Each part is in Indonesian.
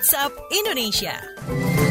WhatsApp Indonesia.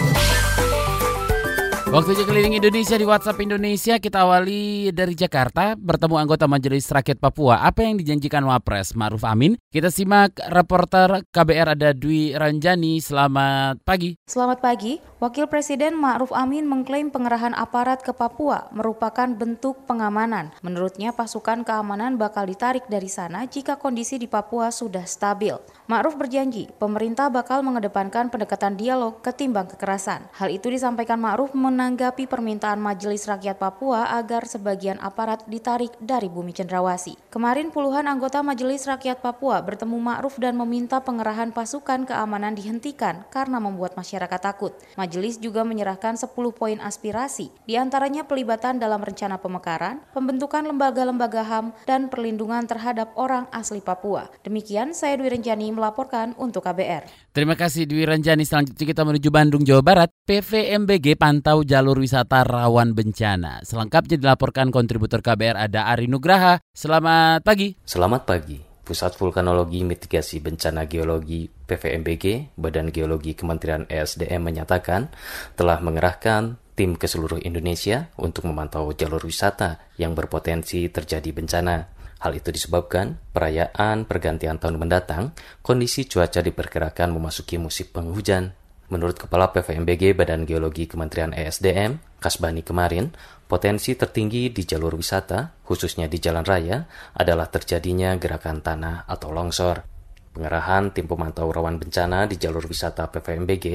Waktunya keliling Indonesia di WhatsApp Indonesia kita awali dari Jakarta bertemu anggota Majelis Rakyat Papua. Apa yang dijanjikan Wapres Ma'ruf Amin? Kita simak reporter KBR ada Dwi Ranjani. Selamat pagi. Selamat pagi. Wakil Presiden Ma'ruf Amin mengklaim pengerahan aparat ke Papua merupakan bentuk pengamanan. Menurutnya pasukan keamanan bakal ditarik dari sana jika kondisi di Papua sudah stabil. Ma'ruf berjanji pemerintah bakal mengedepankan pendekatan dialog ketimbang kekerasan. Hal itu disampaikan Ma'ruf menanggapi permintaan Majelis Rakyat Papua agar sebagian aparat ditarik dari bumi cendrawasi. Kemarin puluhan anggota Majelis Rakyat Papua bertemu Ma'ruf dan meminta pengerahan pasukan keamanan dihentikan karena membuat masyarakat takut. Majelis juga menyerahkan 10 poin aspirasi, di antaranya pelibatan dalam rencana pemekaran, pembentukan lembaga-lembaga HAM, dan perlindungan terhadap orang asli Papua. Demikian saya Dwi Renjani melaporkan untuk KBR. Terima kasih Dwi Renjani. Selanjutnya kita menuju Bandung, Jawa Barat. PVMBG pantau jalur wisata rawan bencana. Selengkapnya dilaporkan kontributor KBR ada Ari Nugraha. Selamat pagi. Selamat pagi. Pusat Vulkanologi Mitigasi Bencana Geologi PVMBG, Badan Geologi Kementerian ESDM menyatakan telah mengerahkan tim ke seluruh Indonesia untuk memantau jalur wisata yang berpotensi terjadi bencana. Hal itu disebabkan perayaan pergantian tahun mendatang, kondisi cuaca diperkirakan memasuki musim penghujan Menurut Kepala PVMBG Badan Geologi Kementerian ESDM, Kasbani kemarin, potensi tertinggi di jalur wisata, khususnya di jalan raya, adalah terjadinya gerakan tanah atau longsor. Pengerahan tim pemantau rawan bencana di jalur wisata PVMBG,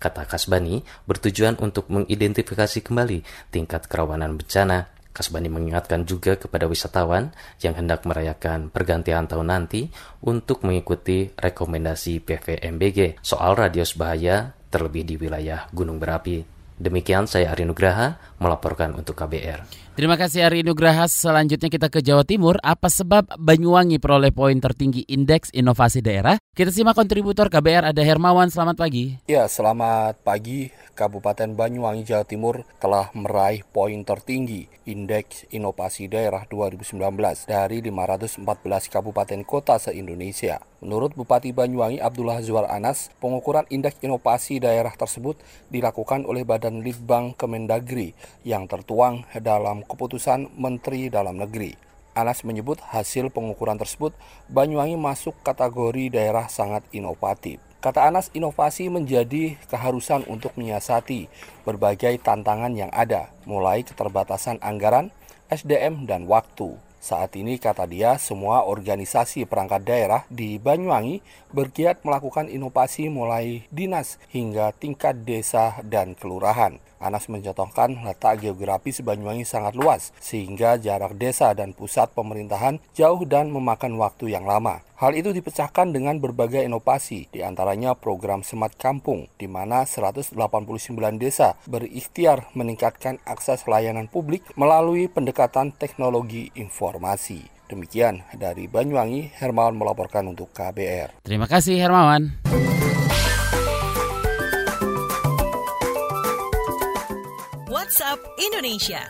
kata Kasbani, bertujuan untuk mengidentifikasi kembali tingkat kerawanan bencana Kasbani mengingatkan juga kepada wisatawan yang hendak merayakan pergantian tahun nanti untuk mengikuti rekomendasi PVMBG soal radius bahaya terlebih di wilayah gunung berapi. Demikian saya Ari Nugraha melaporkan untuk KBR. Terima kasih Ari Nugraha. Selanjutnya kita ke Jawa Timur. Apa sebab Banyuwangi peroleh poin tertinggi Indeks Inovasi Daerah? Kita simak kontributor KBR ada Hermawan. Selamat pagi. Ya, selamat pagi. Kabupaten Banyuwangi, Jawa Timur telah meraih poin tertinggi Indeks Inovasi Daerah 2019 dari 514 kabupaten kota se-Indonesia. Menurut Bupati Banyuwangi Abdullah Zuar Anas, pengukuran Indeks Inovasi Daerah tersebut dilakukan oleh Badan Litbang Kemendagri yang tertuang dalam keputusan Menteri Dalam Negeri. Anas menyebut hasil pengukuran tersebut Banyuwangi masuk kategori daerah sangat inovatif. Kata Anas, inovasi menjadi keharusan untuk menyiasati berbagai tantangan yang ada, mulai keterbatasan anggaran, SDM, dan waktu. Saat ini, kata dia, semua organisasi perangkat daerah di Banyuwangi bergiat melakukan inovasi mulai dinas hingga tingkat desa dan kelurahan. Anas mencontohkan letak geografis Banyuwangi sangat luas, sehingga jarak desa dan pusat pemerintahan jauh dan memakan waktu yang lama. Hal itu dipecahkan dengan berbagai inovasi, di antaranya program Smart Kampung, di mana 189 desa berikhtiar meningkatkan akses layanan publik melalui pendekatan teknologi informasi. Demikian dari Banyuwangi, Hermawan melaporkan untuk KBR. Terima kasih Hermawan. WhatsApp Indonesia.